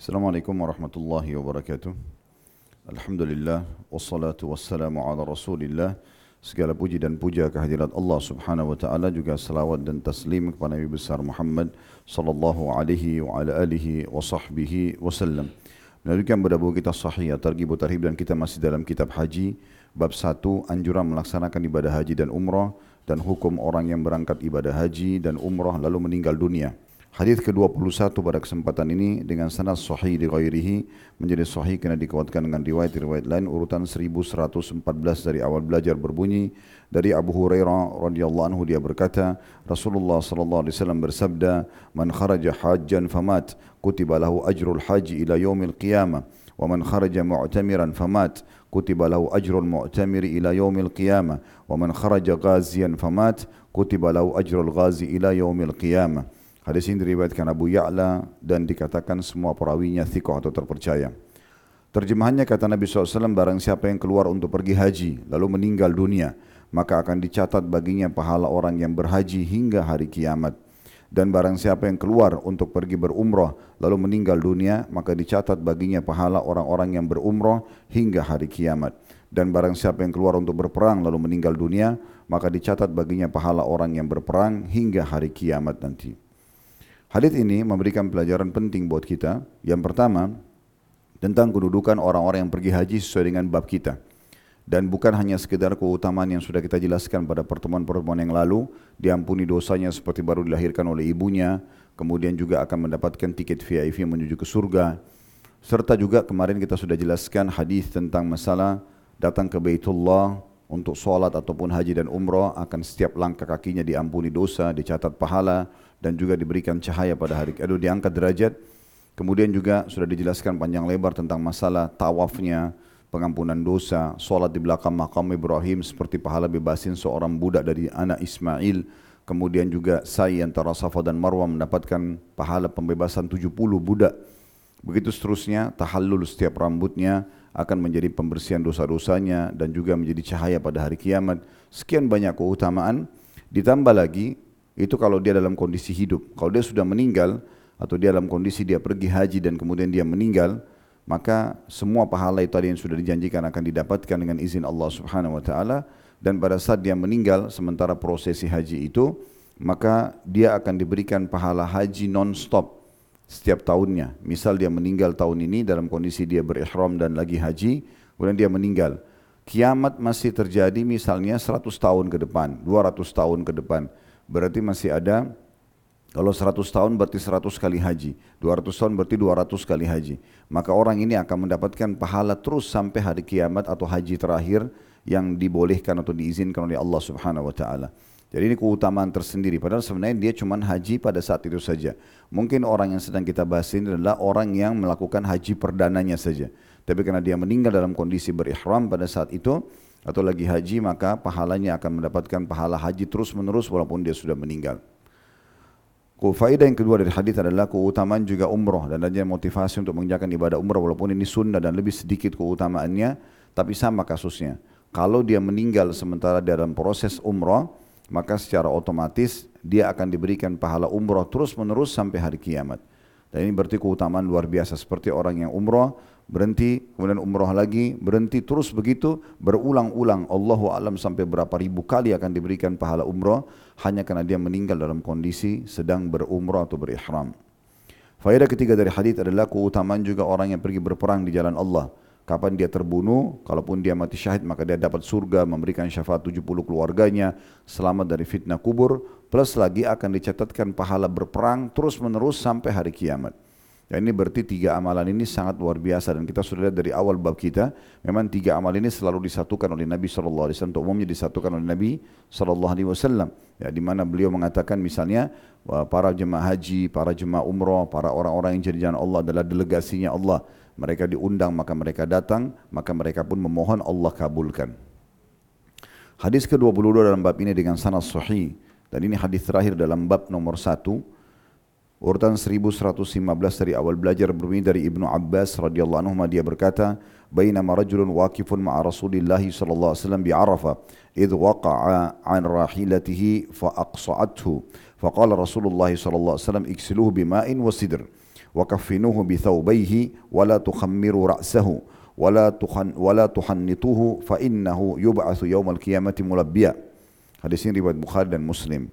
Assalamualaikum warahmatullahi wabarakatuh. Alhamdulillah wassalatu wassalamu ala Rasulillah. Segala puji dan puja kehadirat Allah Subhanahu wa taala juga salawat dan taslim kepada Nabi besar Muhammad sallallahu alaihi wa ala alihi wa sahbihi wasallam. Melanjutkan berdabu kita sahih targhib tarhib dan kita masih dalam kitab haji bab 1 anjuran melaksanakan ibadah haji dan umrah dan hukum orang yang berangkat ibadah haji dan umrah lalu meninggal dunia. Hadis ke-21 pada kesempatan ini dengan sanad sahih di ghairihi menjadi sahih kerana dikuatkan dengan riwayat-riwayat lain. Urutan 1114 dari awal belajar berbunyi dari Abu Hurairah radhiyallahu anhu dia berkata Rasulullah sallallahu alaihi wasallam bersabda man kharaja hajjan famat kutiba lahu ajrul haji ila yaumil qiyamah wa man kharaja mu'tamiran famat kutiba lahu ajrul mu'tamiri ila yaumil qiyamah wa man kharaja ghaziyan famat kutiba lahu ajrul ghazi ila yaumil qiyamah Hadis ini diriwayatkan Abu Ya'la dan dikatakan semua perawinya thiqah atau terpercaya. Terjemahannya kata Nabi SAW, barang siapa yang keluar untuk pergi haji lalu meninggal dunia, maka akan dicatat baginya pahala orang yang berhaji hingga hari kiamat. Dan barang siapa yang keluar untuk pergi berumrah lalu meninggal dunia, maka dicatat baginya pahala orang-orang yang berumrah hingga hari kiamat. Dan barang siapa yang keluar untuk berperang lalu meninggal dunia, maka dicatat baginya pahala orang yang berperang hingga hari kiamat nanti. Hadis ini memberikan pelajaran penting buat kita. Yang pertama, tentang kedudukan orang-orang yang pergi haji sesuai dengan bab kita. Dan bukan hanya sekedar keutamaan yang sudah kita jelaskan pada pertemuan-pertemuan yang lalu, diampuni dosanya seperti baru dilahirkan oleh ibunya, kemudian juga akan mendapatkan tiket VIP menuju ke surga. Serta juga kemarin kita sudah jelaskan hadis tentang masalah datang ke Baitullah untuk solat ataupun haji dan umrah akan setiap langkah kakinya diampuni dosa, dicatat pahala, dan juga diberikan cahaya pada hari itu diangkat derajat. Kemudian juga sudah dijelaskan panjang lebar tentang masalah tawafnya pengampunan dosa solat di belakang makam Ibrahim seperti pahala bebasin seorang budak dari anak Ismail. Kemudian juga sa'i antara Safa dan Marwah mendapatkan pahala pembebasan 70 budak. Begitu seterusnya tahallul setiap rambutnya akan menjadi pembersihan dosa-dosanya dan juga menjadi cahaya pada hari kiamat. Sekian banyak keutamaan. Ditambah lagi itu kalau dia dalam kondisi hidup. Kalau dia sudah meninggal atau dia dalam kondisi dia pergi haji dan kemudian dia meninggal, maka semua pahala itu tadi yang sudah dijanjikan akan didapatkan dengan izin Allah Subhanahu wa taala. Dan pada saat dia meninggal sementara prosesi haji itu maka dia akan diberikan pahala haji non-stop setiap tahunnya. Misal dia meninggal tahun ini dalam kondisi dia berihram dan lagi haji, kemudian dia meninggal. Kiamat masih terjadi misalnya 100 tahun ke depan, 200 tahun ke depan berarti masih ada kalau 100 tahun berarti 100 kali haji, 200 tahun berarti 200 kali haji. Maka orang ini akan mendapatkan pahala terus sampai hari kiamat atau haji terakhir yang dibolehkan atau diizinkan oleh Allah Subhanahu wa taala. Jadi ini keutamaan tersendiri. Padahal sebenarnya dia cuma haji pada saat itu saja. Mungkin orang yang sedang kita bahas ini adalah orang yang melakukan haji perdananya saja. Tapi karena dia meninggal dalam kondisi berihram pada saat itu, atau lagi haji maka pahalanya akan mendapatkan pahala haji terus menerus walaupun dia sudah meninggal. Faedah yang kedua dari hadis adalah keutamaan juga umrah dan adanya motivasi untuk mengerjakan ibadah umrah walaupun ini sunnah dan lebih sedikit keutamaannya tapi sama kasusnya. Kalau dia meninggal sementara dalam proses umrah maka secara otomatis dia akan diberikan pahala umrah terus menerus sampai hari kiamat. Dan ini berarti keutamaan luar biasa seperti orang yang umrah berhenti, kemudian umrah lagi, berhenti terus begitu berulang-ulang. Allahu alam sampai berapa ribu kali akan diberikan pahala umrah hanya karena dia meninggal dalam kondisi sedang berumrah atau berihram. Faedah ketiga dari hadis adalah keutamaan juga orang yang pergi berperang di jalan Allah. Kapan dia terbunuh, kalaupun dia mati syahid maka dia dapat surga memberikan syafaat 70 keluarganya, selamat dari fitnah kubur, plus lagi akan dicatatkan pahala berperang terus menerus sampai hari kiamat. Dan ini berarti tiga amalan ini sangat luar biasa dan kita sudah lihat dari awal bab kita memang tiga amal ini selalu disatukan oleh Nabi sallallahu alaihi wasallam umumnya disatukan oleh Nabi sallallahu alaihi wasallam ya di mana beliau mengatakan misalnya para jemaah haji, para jemaah umrah, para orang-orang yang jadi jalan Allah adalah delegasinya Allah Mereka diundang maka mereka datang, maka mereka pun memohon Allah kabulkan. Hadis ke-22 dalam bab ini dengan sanad sahih dan ini hadis terakhir dalam bab nomor 1 Urutan 1115 dari awal belajar berbunyi dari Ibnu Abbas radhiyallahu anhu dia berkata, "Bainama rajulun waqifun ma'a Rasulillah sallallahu alaihi wasallam bi Arafah, idh waqa'a 'an rahilatihi fa aqsa'athu." فقال رسول الله صلى الله عليه وسلم اكسلوه بماء وسدر bi thawbayhi wa la ra'sahu wa la tuhannituhu fa innahu yub'atsu yaumal qiyamati mulabbiya hadis ini riwayat Bukhari dan Muslim.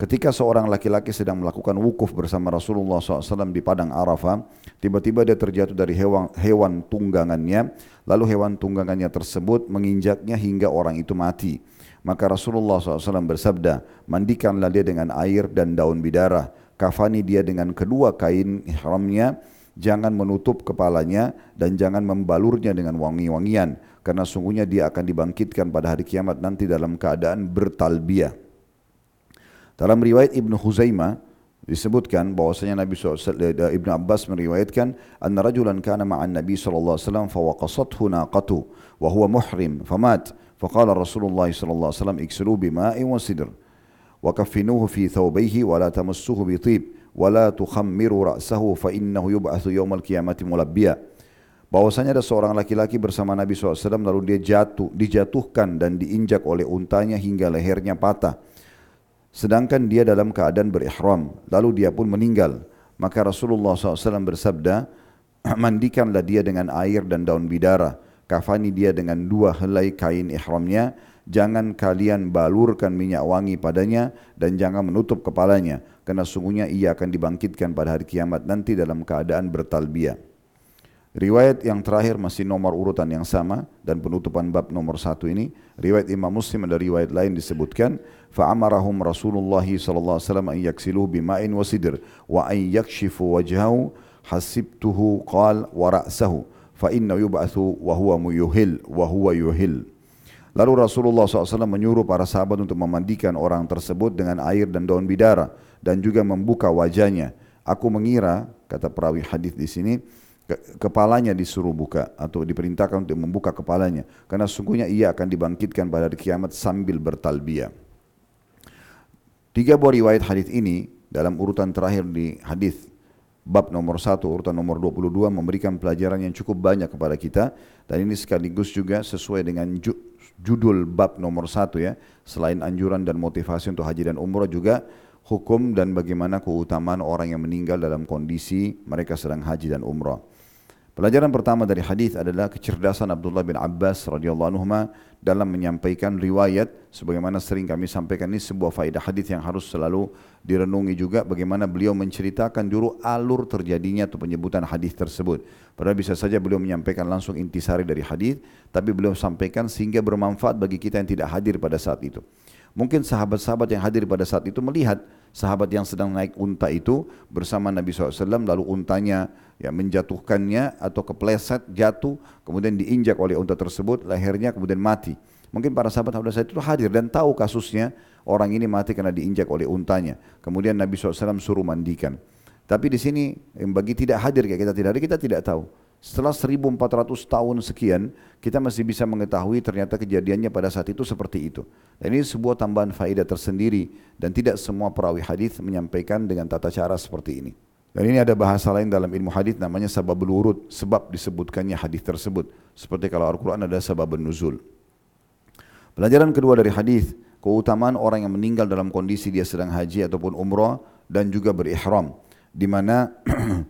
Ketika seorang laki-laki sedang melakukan wukuf bersama Rasulullah SAW di padang Arafah, tiba-tiba dia terjatuh dari hewan, hewan tunggangannya, lalu hewan tunggangannya tersebut menginjaknya hingga orang itu mati. Maka Rasulullah SAW bersabda, mandikanlah dia dengan air dan daun bidara, kafani dia dengan kedua kain ihramnya, jangan menutup kepalanya dan jangan membalurnya dengan wangi-wangian, karena sungguhnya dia akan dibangkitkan pada hari kiamat nanti dalam keadaan bertalbiyah. Dalam riwayat Ibnu Huzaimah disebutkan bahwasanya Nabi SAW, eh, Ibnu Abbas meriwayatkan anna rajulan kana ma'an Nabi sallallahu alaihi wasallam fawaqasathu naqatu wa huwa muhrim famat faqala Rasulullah sallallahu alaihi wasallam iksilu bima'in wa sidr la tamassuhu bi tib wa la tukhammiru ra'sahu fa innahu yub'atsu yawmal qiyamati mulabbiya bahwasanya ada seorang laki-laki bersama Nabi SAW lalu dia jatuh dijatuhkan dan diinjak oleh untanya hingga lehernya patah. Sedangkan dia dalam keadaan berihram lalu dia pun meninggal. Maka Rasulullah SAW bersabda mandikanlah dia dengan air dan daun bidara. Kafani dia dengan dua helai kain ihramnya jangan kalian balurkan minyak wangi padanya dan jangan menutup kepalanya karena sungguhnya ia akan dibangkitkan pada hari kiamat nanti dalam keadaan bertalbiyah Riwayat yang terakhir masih nomor urutan yang sama dan penutupan bab nomor satu ini. Riwayat Imam Muslim ada riwayat lain disebutkan. Fa'amarahum Rasulullah wasallam an yaksiluhu bima'in wa sidr wa an yakshifu wajhahu hasibtuhu qal wa ra'sahu fa inna yub'athu wa huwa muyuhil wa huwa yuhil. Lalu Rasulullah SAW menyuruh para sahabat untuk memandikan orang tersebut dengan air dan daun bidara dan juga membuka wajahnya. Aku mengira, kata perawi hadis di sini, kepalanya disuruh buka atau diperintahkan untuk membuka kepalanya karena sungguhnya ia akan dibangkitkan pada hari kiamat sambil bertalbiyah. Tiga buah riwayat hadis ini dalam urutan terakhir di hadis bab nomor satu urutan nomor 22 memberikan pelajaran yang cukup banyak kepada kita dan ini sekaligus juga sesuai dengan judul bab nomor satu ya selain anjuran dan motivasi untuk haji dan umrah juga hukum dan bagaimana keutamaan orang yang meninggal dalam kondisi mereka sedang haji dan umrah. Pelajaran pertama dari hadis adalah kecerdasan Abdullah bin Abbas radhiyallahu anhu dalam menyampaikan riwayat sebagaimana sering kami sampaikan ini sebuah faedah hadis yang harus selalu direnungi juga bagaimana beliau menceritakan dulu alur terjadinya atau penyebutan hadis tersebut. Padahal bisa saja beliau menyampaikan langsung intisari dari hadis, tapi beliau sampaikan sehingga bermanfaat bagi kita yang tidak hadir pada saat itu. Mungkin sahabat-sahabat yang hadir pada saat itu melihat sahabat yang sedang naik unta itu bersama Nabi SAW lalu untanya ya menjatuhkannya atau kepleset jatuh kemudian diinjak oleh unta tersebut lehernya kemudian mati. Mungkin para sahabat pada saat itu hadir dan tahu kasusnya orang ini mati karena diinjak oleh untanya. Kemudian Nabi SAW suruh mandikan. Tapi di sini bagi tidak hadir kayak kita tidak hadir kita tidak tahu setelah 1400 tahun sekian, kita masih bisa mengetahui ternyata kejadiannya pada saat itu seperti itu. Dan ini sebuah tambahan faedah tersendiri dan tidak semua perawi hadis menyampaikan dengan tata cara seperti ini. Dan ini ada bahasa lain dalam ilmu hadis namanya sababul urut, sebab disebutkannya hadis tersebut. Seperti kalau Al-Quran ada sabab nuzul. Pelajaran kedua dari hadis, keutamaan orang yang meninggal dalam kondisi dia sedang haji ataupun umrah dan juga berihram. Di mana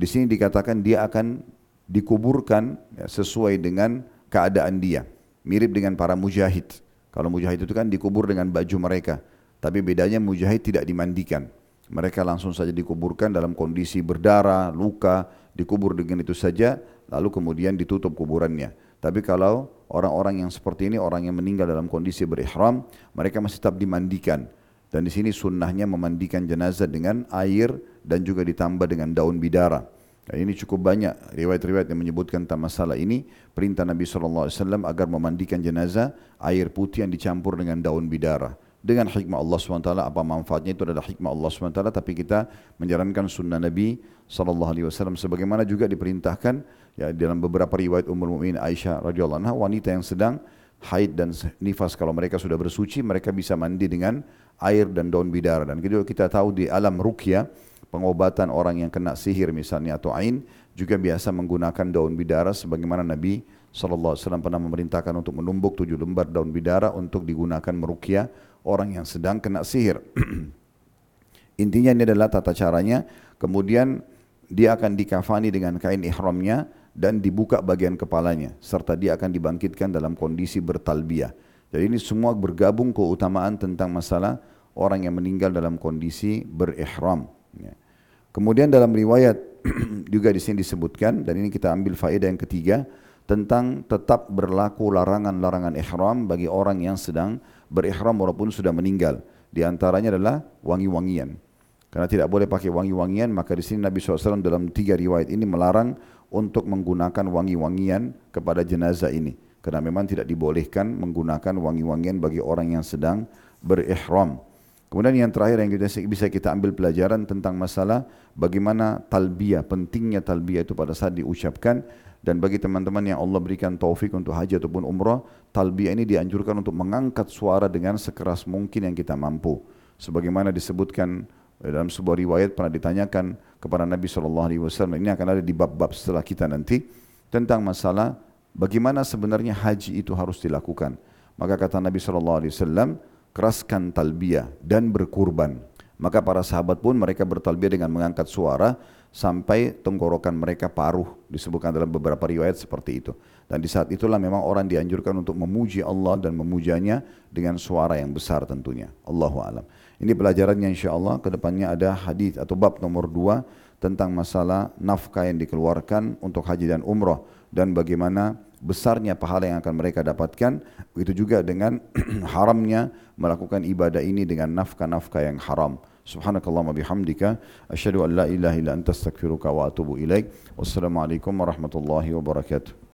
di sini dikatakan dia akan dikuburkan ya, sesuai dengan keadaan dia. Mirip dengan para mujahid. Kalau mujahid itu kan dikubur dengan baju mereka. Tapi bedanya mujahid tidak dimandikan. Mereka langsung saja dikuburkan dalam kondisi berdarah, luka, dikubur dengan itu saja, lalu kemudian ditutup kuburannya. Tapi kalau orang-orang yang seperti ini, orang yang meninggal dalam kondisi berihram, mereka masih tetap dimandikan. Dan di sini sunnahnya memandikan jenazah dengan air dan juga ditambah dengan daun bidara. Dan ini cukup banyak riwayat-riwayat yang menyebutkan tentang masalah ini. Perintah Nabi SAW agar memandikan jenazah air putih yang dicampur dengan daun bidara. Dengan hikmah Allah SWT, apa manfaatnya itu adalah hikmah Allah SWT, tapi kita menjalankan sunnah Nabi SAW sebagaimana juga diperintahkan ya dalam beberapa riwayat Ummul Mukminin Aisyah radhiyallahu anha wanita yang sedang haid dan nifas kalau mereka sudah bersuci mereka bisa mandi dengan air dan daun bidara dan kita tahu di alam rukyah pengobatan orang yang kena sihir misalnya atau ain juga biasa menggunakan daun bidara sebagaimana Nabi SAW pernah memerintahkan untuk menumbuk tujuh lembar daun bidara untuk digunakan merukia orang yang sedang kena sihir. Intinya ini adalah tata caranya. Kemudian dia akan dikafani dengan kain ihramnya dan dibuka bagian kepalanya serta dia akan dibangkitkan dalam kondisi bertalbiyah. Jadi ini semua bergabung keutamaan tentang masalah orang yang meninggal dalam kondisi berihram. Ya. Kemudian dalam riwayat juga di sini disebutkan dan ini kita ambil faedah yang ketiga tentang tetap berlaku larangan-larangan ihram bagi orang yang sedang berihram walaupun sudah meninggal. Di antaranya adalah wangi-wangian. Karena tidak boleh pakai wangi-wangian, maka di sini Nabi SAW dalam tiga riwayat ini melarang untuk menggunakan wangi-wangian kepada jenazah ini. Karena memang tidak dibolehkan menggunakan wangi-wangian bagi orang yang sedang berihram. Kemudian yang terakhir yang kita bisa kita ambil pelajaran tentang masalah bagaimana talbiyah, pentingnya talbiyah itu pada saat diucapkan dan bagi teman-teman yang Allah berikan taufik untuk haji ataupun umrah, talbiyah ini dianjurkan untuk mengangkat suara dengan sekeras mungkin yang kita mampu. Sebagaimana disebutkan dalam sebuah riwayat pernah ditanyakan kepada Nabi SAW, ini akan ada di bab-bab setelah kita nanti, tentang masalah bagaimana sebenarnya haji itu harus dilakukan. Maka kata Nabi SAW, keraskan talbiyah dan berkurban. Maka para sahabat pun mereka bertalbiyah dengan mengangkat suara sampai tenggorokan mereka paruh disebutkan dalam beberapa riwayat seperti itu. Dan di saat itulah memang orang dianjurkan untuk memuji Allah dan memujanya dengan suara yang besar tentunya. Allahu alam. Ini pelajarannya insya Allah kedepannya ada hadis atau bab nomor dua tentang masalah nafkah yang dikeluarkan untuk haji dan umrah dan bagaimana besarnya pahala yang akan mereka dapatkan. Begitu juga dengan haramnya melakukan ibadah ini dengan nafkah-nafkah yang haram. Subhanakallahumma bihamdika asyhadu an la ilaha illa anta astaghfiruka wa atubu ilaik. Wassalamu alaikum warahmatullahi wabarakatuh